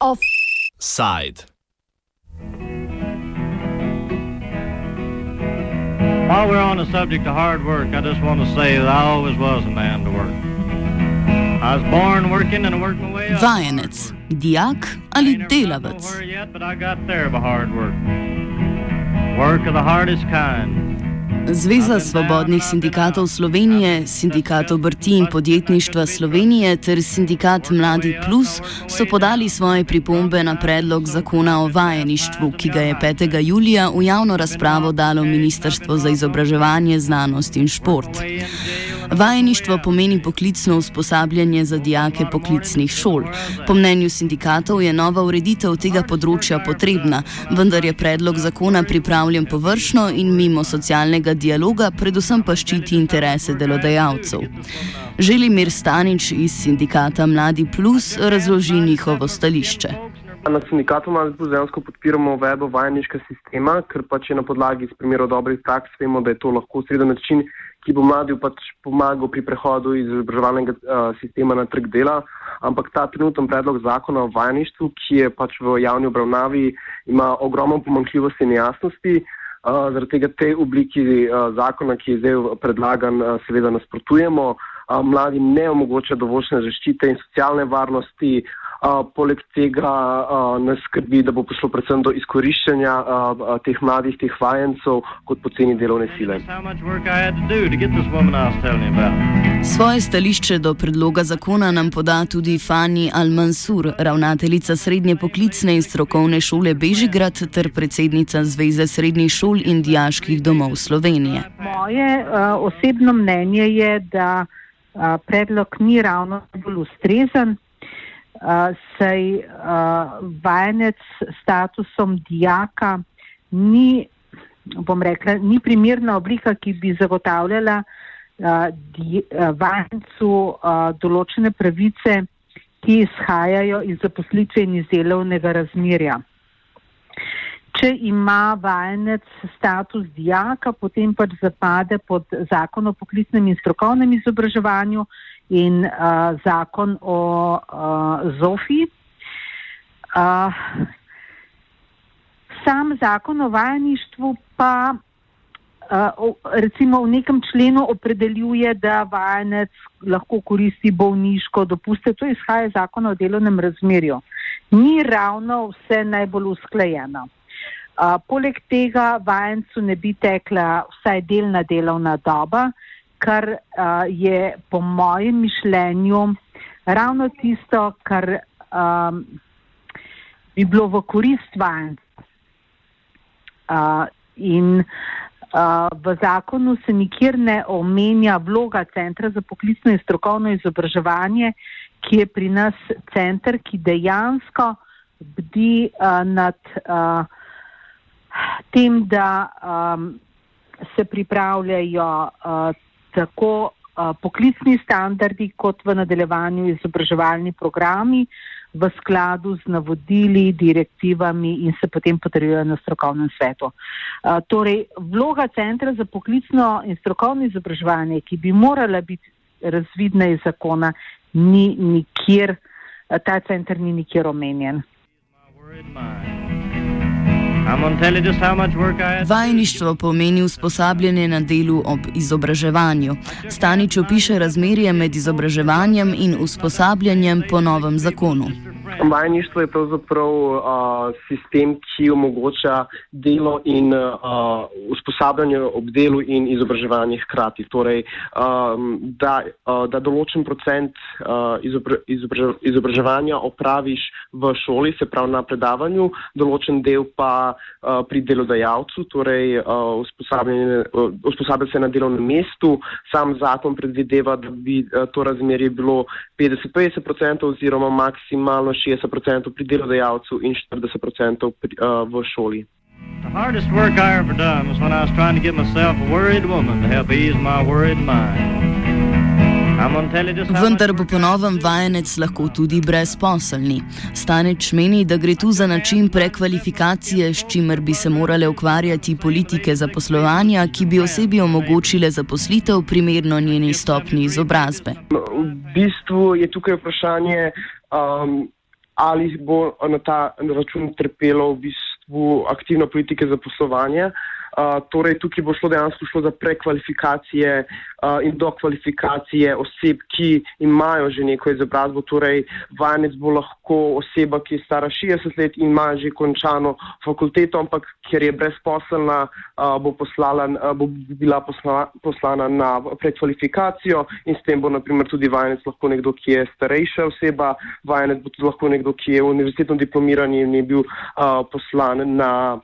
Offside. While we're on the subject of hard work, I just want to say that I always was a man to work. I was born working and I worked my way up. Vajenec, dijak ali Ain't never got delavec. nowhere yet, but I got there by hard work. Work of the hardest kind. Zveza svobodnih sindikatov Slovenije, Sindikat obrti in podjetništva Slovenije ter Sindikat Mladi Plus so podali svoje pripombe na predlog zakona o vajeništvu, ki ga je 5. julija v javno razpravo dalo Ministrstvo za izobraževanje, znanost in šport. Vajeništvo pomeni poklicno usposabljanje za dijake poklicnih šol. Po mnenju sindikatov je nova ureditev tega področja potrebna, vendar je predlog zakona pripravljen površno in mimo socialnega dialoga, predvsem pa ščiti interese delodajalcev. Želimir Stanič iz sindikata Mladi Plus razloži njihovo stališče. Na sindikatu nas dejansko podpiramo uvedbo vajeniškega sistema, ker pač je na podlagi iz primerov dobrih praks vemo, da je to lahko sreden način, ki bo mladi pač pomagal pri prehodu iz izobraževalnega uh, sistema na trg dela. Ampak ta trenutni predlog zakona o vajeništvu, ki je pač v javni obravnavi, ima ogromno pomankljivosti in nejasnosti. Uh, zaradi tega tej obliki uh, zakona, ki je zdaj predlagan, uh, seveda nasprotujemo. Uh, mladim ne omogoča dovoljšne zaščite in socialne varnosti. Uh, poleg tega uh, nas skrbi, da bo prišlo predvsem do izkoriščanja uh, uh, teh mladih, teh vajencev kot poceni delovne sile. Svoje stališče do predloga zakona nam poda tudi Fani Al-Mansur, ravnateljica srednje poklicne in strokovne šole Bežigrad ter predsednica Zveze srednjih šol in dijaških domov Slovenije. Moje uh, osebno mnenje je, da uh, predlog ni ravno bolj ustrezen, uh, saj uh, vajenec s statusom dijaka ni, bom rekla, ni primerna oblika, ki bi zagotavljala uh, di, uh, vajencu uh, določene pravice, ki izhajajo iz zaposlitve in iz delovnega razmerja. Če ima vajenec status dijaka, potem pač zapade pod zakon o poklicnem in strokovnem izobraževanju in uh, zakon o uh, ZOFI. Uh, sam zakon o vajeništvu pa uh, recimo v nekem členu opredeljuje, da vajenec lahko koristi bolniško dopuste. To izhaja iz zakona o delovnem razmerju. Ni ravno vse najbolj usklajeno. Uh, poleg tega vajencu ne bi tekla vsaj delna delovna doba, kar uh, je po mojem mišljenju ravno tisto, kar um, bi bilo v korist vajenca. Uh, in uh, v zakonu se nikjer ne omenja vloga Centra za poklicno in strokovno izobraževanje, ki je pri nas center, ki dejansko bdi uh, nad. Uh, tem, da um, se pripravljajo uh, tako uh, poklicni standardi, kot v nadaljevanju izobraževalni programi v skladu z navodili, direktivami in se potem potrjujejo na strokovnem svetu. Uh, torej, vloga Centra za poklicno in strokovno izobraževanje, ki bi morala biti razvidna iz zakona, ni nikjer, uh, ta center ni nikjer omenjen. My worried mind. Vajeništvo pomeni usposabljanje na delu ob izobraževanju. Stanič opiše razmerje med izobraževanjem in usposabljanjem po novem zakonu. Vajeništvo je pravzaprav uh, sistem, ki omogoča delo in uh, usposabljanje ob delu in izobraževanje hkrati. Torej, um, da, uh, da določen procent uh, izobra, izobraž, izobraževanja opraviš v šoli, se pravi na predavanju, določen del pa uh, pri delodajalcu, torej uh, usposabljanje, uh, se na delovnem mestu. Sam zakon predvideva, da bi uh, to razmerje bilo 50-50% oziroma maksimalno 60% pri delodajalcu in 40% pri, uh, v šoli. The hardest work I ever done was when I was trying to get myself a worried woman to help ease my worried mind. Vendar bo ponovem vajenec lahko tudi brezposelni. Staneč meni, da gre tu za način prekvalifikacije, s čimer bi se morale ukvarjati politike zaposlovanja, ki bi osebi omogočile zaposlitev primerno njeni stopni izobrazbe. V bistvu je tukaj vprašanje, um, ali bo na ta račun trpelo v bistvu aktivno politike zaposlovanja. Uh, torej, tukaj bo šlo dejansko šlo za prekvalifikacije uh, in dokvalifikacije oseb, ki imajo že neko izobrazbo. Torej, vajenec bo lahko oseba, ki je stara 60 let in ima že končano fakulteto, ampak ker je brezposelna, uh, bo, poslala, uh, bo bila posla, poslana na prekvalifikacijo in s tem bo naprimer tudi vajenec lahko nekdo, ki je starejša oseba, vajenec bo tudi lahko nekdo, ki je univerzitetno diplomiran in je bil uh, poslan na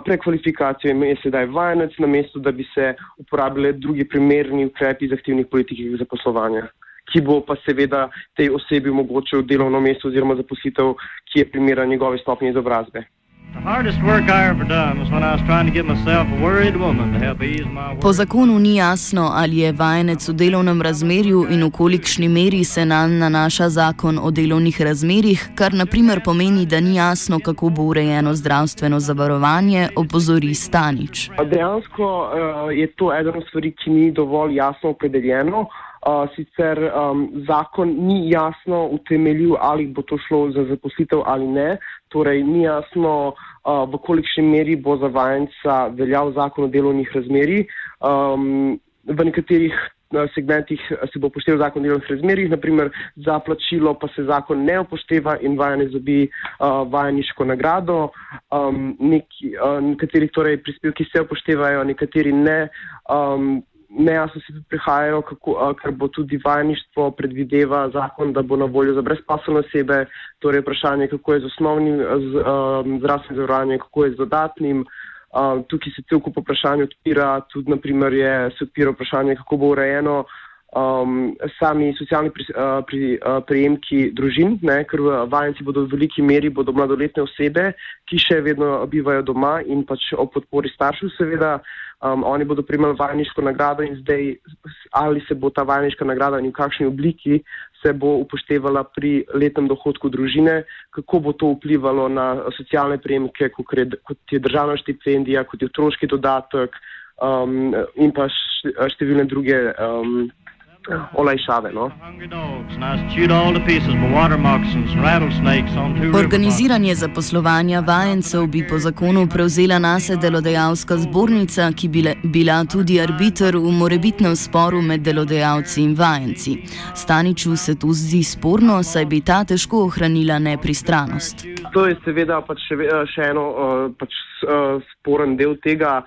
prekvalifikacijo je sedaj vajenec, namesto da bi se uporabljali drugi primerni ukrepi iz aktivnih politik za poslovanje, ki bo pa seveda tej osebi omogočil delovno mesto oziroma zaposlitev, ki je primera njegove stopnje izobrazbe. Po zakonu ni jasno, ali je vajenec v delovnem razmerju in v kolikšni meri se na nanaša zakon o delovnih razmerjih, kar naprimer pomeni, da ni jasno, kako bo urejeno zdravstveno zavarovanje, opozori Stanič. Dejansko uh, je to ena od stvari, ki ni dovolj jasno opredeljeno. Uh, sicer um, zakon ni jasno utemeljil, ali bo to šlo za zaposlitev ali ne. Torej, ni jasno, uh, v kolikšni meri bo za vajenca veljal zakon o delovnih razmerjih. Um, v nekaterih segmentih se bo upošteval zakon o delovnih razmerjih, naprimer za plačilo pa se zakon ne upošteva in vajenec dobi uh, vajeniško nagrado. Um, neki, uh, nekateri torej, prispevki se upoštevajo, nekateri ne. Um, nejasno si tudi prihajajo, kako, ker bo tudi vajništvo predvideva zakon, da bo na voljo za brezposobne osebe, torej vprašanje, kako je z osnovnim z, um, zdravstvenim zavarovanjem, kako je z dodatnim. Uh, tukaj se cel kup vprašanj odpira, tudi naprimer je, se odpira vprašanje, kako bo urejeno um, sami socialni pri, uh, pri, uh, prejemki družin, ne, ker vajenci bodo v veliki meri bodo mladoletne osebe, ki še vedno bivajo doma in pač o podpori staršev seveda. Um, oni bodo primali vajniško nagrado in zdaj ali se bo ta vajniška nagrada in v kakšni obliki se bo upoštevala pri letnem dohodku družine, kako bo to vplivalo na socialne prejemke, kot je, kot je državna štipendija, kot je otroški dodatek um, in pa številne druge um, olajšave. No? Organiziranje zaposlovanja vajencev bi po zakonu prevzela nase delodajalska zbornica, ki bi bila tudi arbiter v morebitnem sporu med delodajalci in vajenci. Staniču se to zdi sporno, saj bi ta težko ohranila nepristranost. To je seveda pač še, še eno uh, pač, uh, sporen del tega.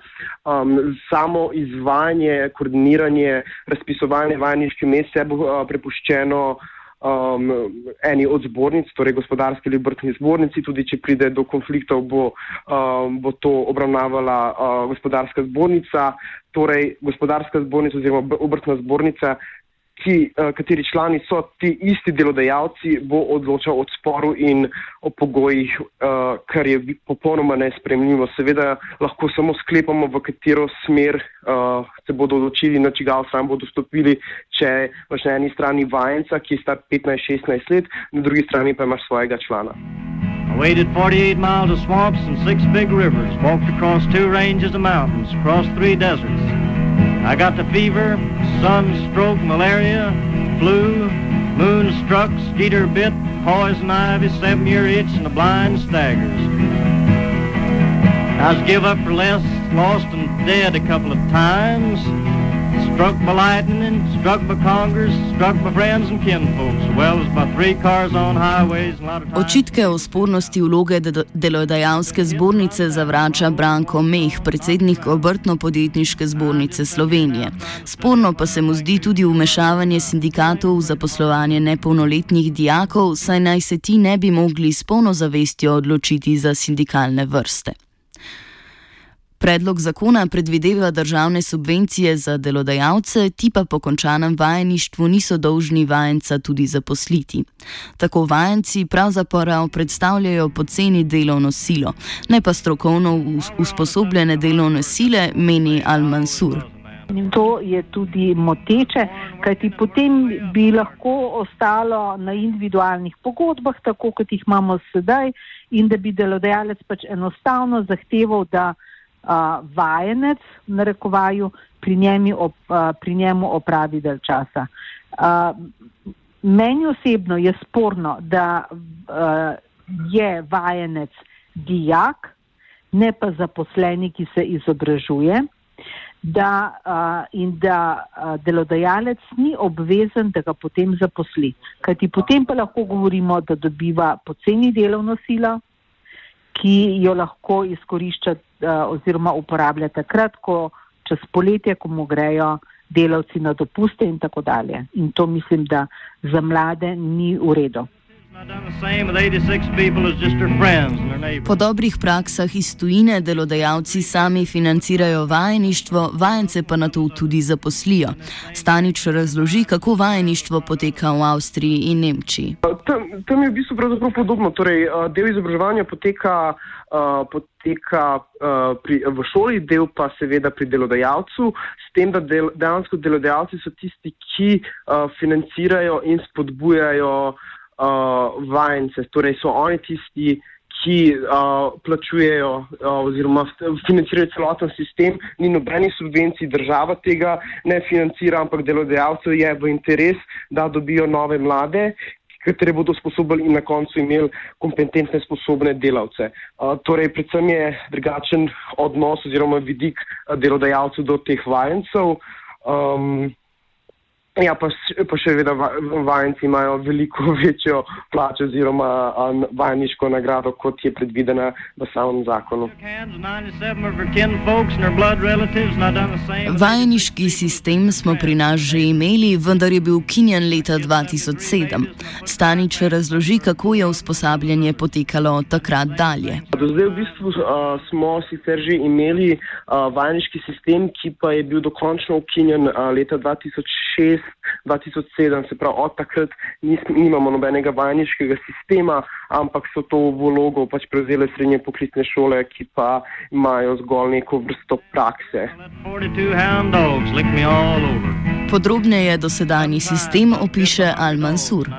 Um, samo izvajanje, koordiniranje, razpisovanje vajniških mest se bo prepuščeno um, eni od zbornic, torej gospodarski ali obrtni zbornici. Tudi če pride do konfliktov, bo, um, bo to obravnavala uh, gospodarska zbornica. Torej, gospodarska zbornica oziroma obrtna zbornica ki, uh, kateri člani so ti isti delodajalci, bo odločal o sporu in o pogojih, uh, kar je popolnoma nespremljivo. Seveda lahko samo sklepamo, v katero smer uh, se bodo odločili, na čigav sam bodo stopili, če imaš na eni strani vajenca, ki je star 15-16 let, na drugi strani pa imaš svojega člana. I waded 48 miles of swamps and six big rivers, walked across two ranges of mountains, crossed three deserts. I got the fever, sunstroke, malaria, flu, moonstruck, skeeter bit, poison ivy, seven-year itch, and the blind staggers. I was give up for less, lost and dead a couple of times. Struck by lightning, struck by congress, struck by friends and kinfolks, as well as by three cars on highways and a lot of times. Očitke o spornosti vloge delodajalske zbornice zavrača Branko Meh, predsednik obrtno-podjetniške zbornice Slovenije. Sporno pa se mu zdi tudi umešavanje sindikatov v zaposlovanje nepolnoletnih dijakov, saj naj se ti ne bi mogli s polno zavestjo odločiti za sindikalne vrste. Predlog zakona predvideva državne subvencije za delodajalce, ti pa po končanem vajeništvu niso dolžni vajenca tudi zaposliti. Tako vajenci pravzaprav predstavljajo poceni delovno silo, ne pa strokovno usposobljene delovne sile, meni Al-Mansur. In to je tudi moteče, kajti potem bi lahko ostalo na individualnih pogodbah, tako kot jih imamo sedaj, in da bi delodajalec pač enostavno zahteval, da a, vajenec, na rekovaju, pri, op, a, pri njemu opravi del časa. A, meni osebno je sporno, da a, je vajenec dijak, ne pa zaposleni, ki se izobražuje da, uh, in da uh, delodajalec ni obvezen, da ga potem zaposli. Kajti potem pa lahko govorimo, da dobiva poceni delovno silo, ki jo lahko izkorišča uh, oziroma uporablja takrat, ko čez poletje, ko mu grejo delavci na dopuste in tako dalje. In to mislim, da za mlade ni v redu. Po dobrih praksah iz tujine delodajalci sami financirajo vajeništvo, vajence pa na to tudi zaposlijo. Stanič razloži, kako vajeništvo poteka v Avstriji in Nemčiji. Tam, tam je v bistvu podobno. Torej, del izobraževanja poteka, uh, poteka uh, pri, v šoli, del pa seveda pri delodajalcu, s tem, da del, dejansko delodajalci so tisti, ki uh, financirajo in spodbujajo uh, vajence, torej so oni tisti, ki uh, plačujejo uh, oziroma financirajo celoten sistem, ni nobenih subvencij, država tega ne financira, ampak delodajalcev je v interes, da dobijo nove mlade, katere bodo sposobni in na koncu imeli kompetentne, sposobne delavce. Uh, torej, predvsem je drugačen odnos oziroma vidik delodajalcev do teh vajencev. Um, Ja, pa, pa še vedno vajenci imajo veliko večjo plačo oziroma vajeniško nagrado, kot je predvidena v samem zakonu. Vajeniški sistem smo pri nas že imeli, vendar je bil ukinjen leta 2007. Stanič razloži, kako je usposabljanje potekalo od takrat dalje. Do zdaj v bistvu uh, smo sicer že imeli uh, vajeniški sistem, ki pa je bil dokončno ukinjen uh, leta 2006. 2007, se pravi, od takrat nis, nimamo nobenega vajniškega sistema, ampak so to vlogo pač prevzele srednje poklicne šole, ki pa imajo zgolj neko vrsto prakse. Podrobneje dosedanji sistem opiše Al-Mansur.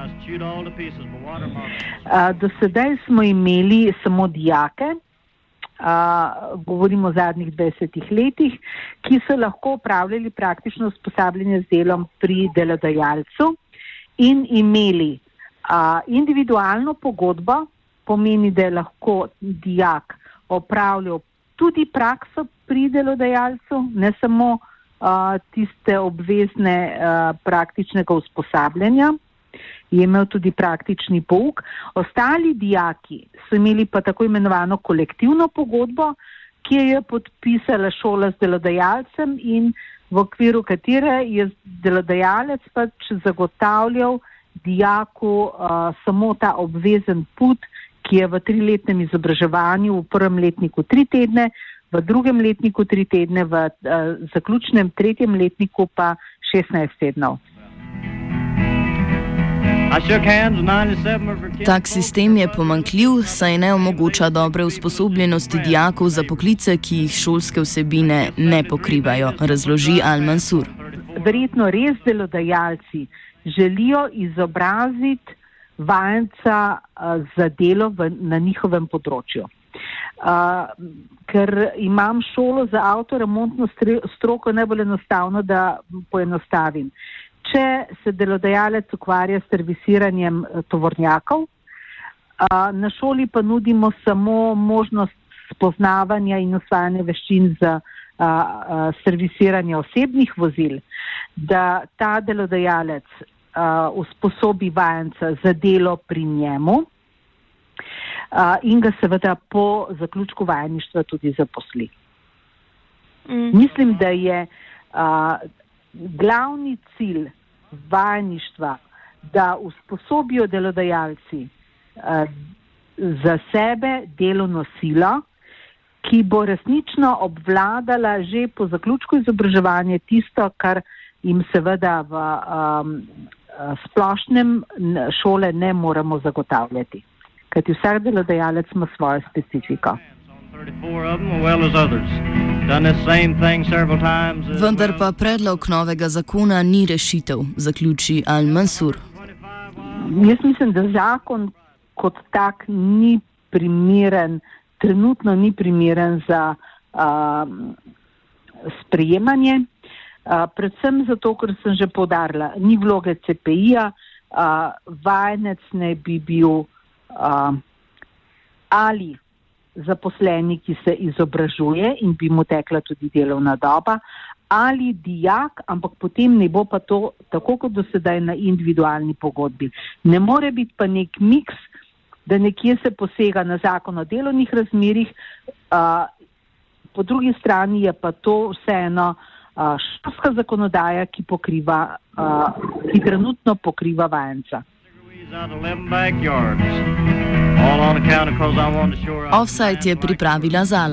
Do sedaj smo imeli samo dijake, govorimo o zadnjih 20 letih, ki so lahko upravljali praktično usposabljanje z delom pri delodajalcu in imeli a, individualno pogodbo, pomeni, da je lahko dijak opravljal tudi prakso pri delodajalcu, ne samo a, tiste obvezne a, praktičnega usposabljanja je imel tudi praktični pouk. Ostali dijaki so imeli pa tako imenovano kolektivno pogodbo, ki jo je podpisala šola z delodajalcem in v okviru katere je delodajalec pač zagotavljal dijaku uh, samo ta obvezen put, ki je v triletnem izobraževanju, v prvem letniku tri tedne, v drugem letniku tri tedne, v uh, zaključnem tretjem letniku pa 16 tednov. Tak sistem je pomankljiv, saj ne omogoča dobre usposobljenosti dijakov za poklice, ki jih šolske vsebine ne pokrivajo, razloži Al-Mansur. Verjetno res delodajalci želijo izobraziti vajenca za delo v, na njihovem področju. Uh, ker imam šolo za avtoremontno stroko, najbolj enostavno, da poenostavim. Če se delodajalec ukvarja s servisiranjem eh, tovornjakov, na šoli pa nudimo samo možnost spoznavanja in usvajanja veščin za servisiranje osebnih vozil, da ta delodajalec usposobi vajenca za delo pri njemu in ga seveda po zaključku vajeništva tudi zaposli. Mm. Mislim, da je glavni cilj vajništva, da usposobijo delodajalci uh, za sebe delovno silo, ki bo resnično obvladala že po zaključku izobraževanja tisto, kar jim seveda v um, splošnem šole ne moremo zagotavljati. Kajti vsak delodajalec ima svojo specifiko. Vendar pa predlog novega zakona ni rešitev, zaključi Al-Mansur. Jaz mislim, da zakon kot tak ni primeren, trenutno ni primeren za uh, sprejemanje. Uh, predvsem zato, ker sem že podarila, ni vloge CPI-ja, uh, vajenec ne bi bil uh, ali zaposleni, ki se izobražuje in bi mu tekla tudi delovna doba, ali dijak, ampak potem ne bo pa to tako kot do sedaj na individualni pogodbi. Ne more biti pa nek miks, da nekje se posega na zakon o delovnih razmerih, uh, po drugi strani je pa to vseeno španska zakonodaja, ki, pokriva, uh, ki trenutno pokriva vajenca. Offside je pripravila Zala.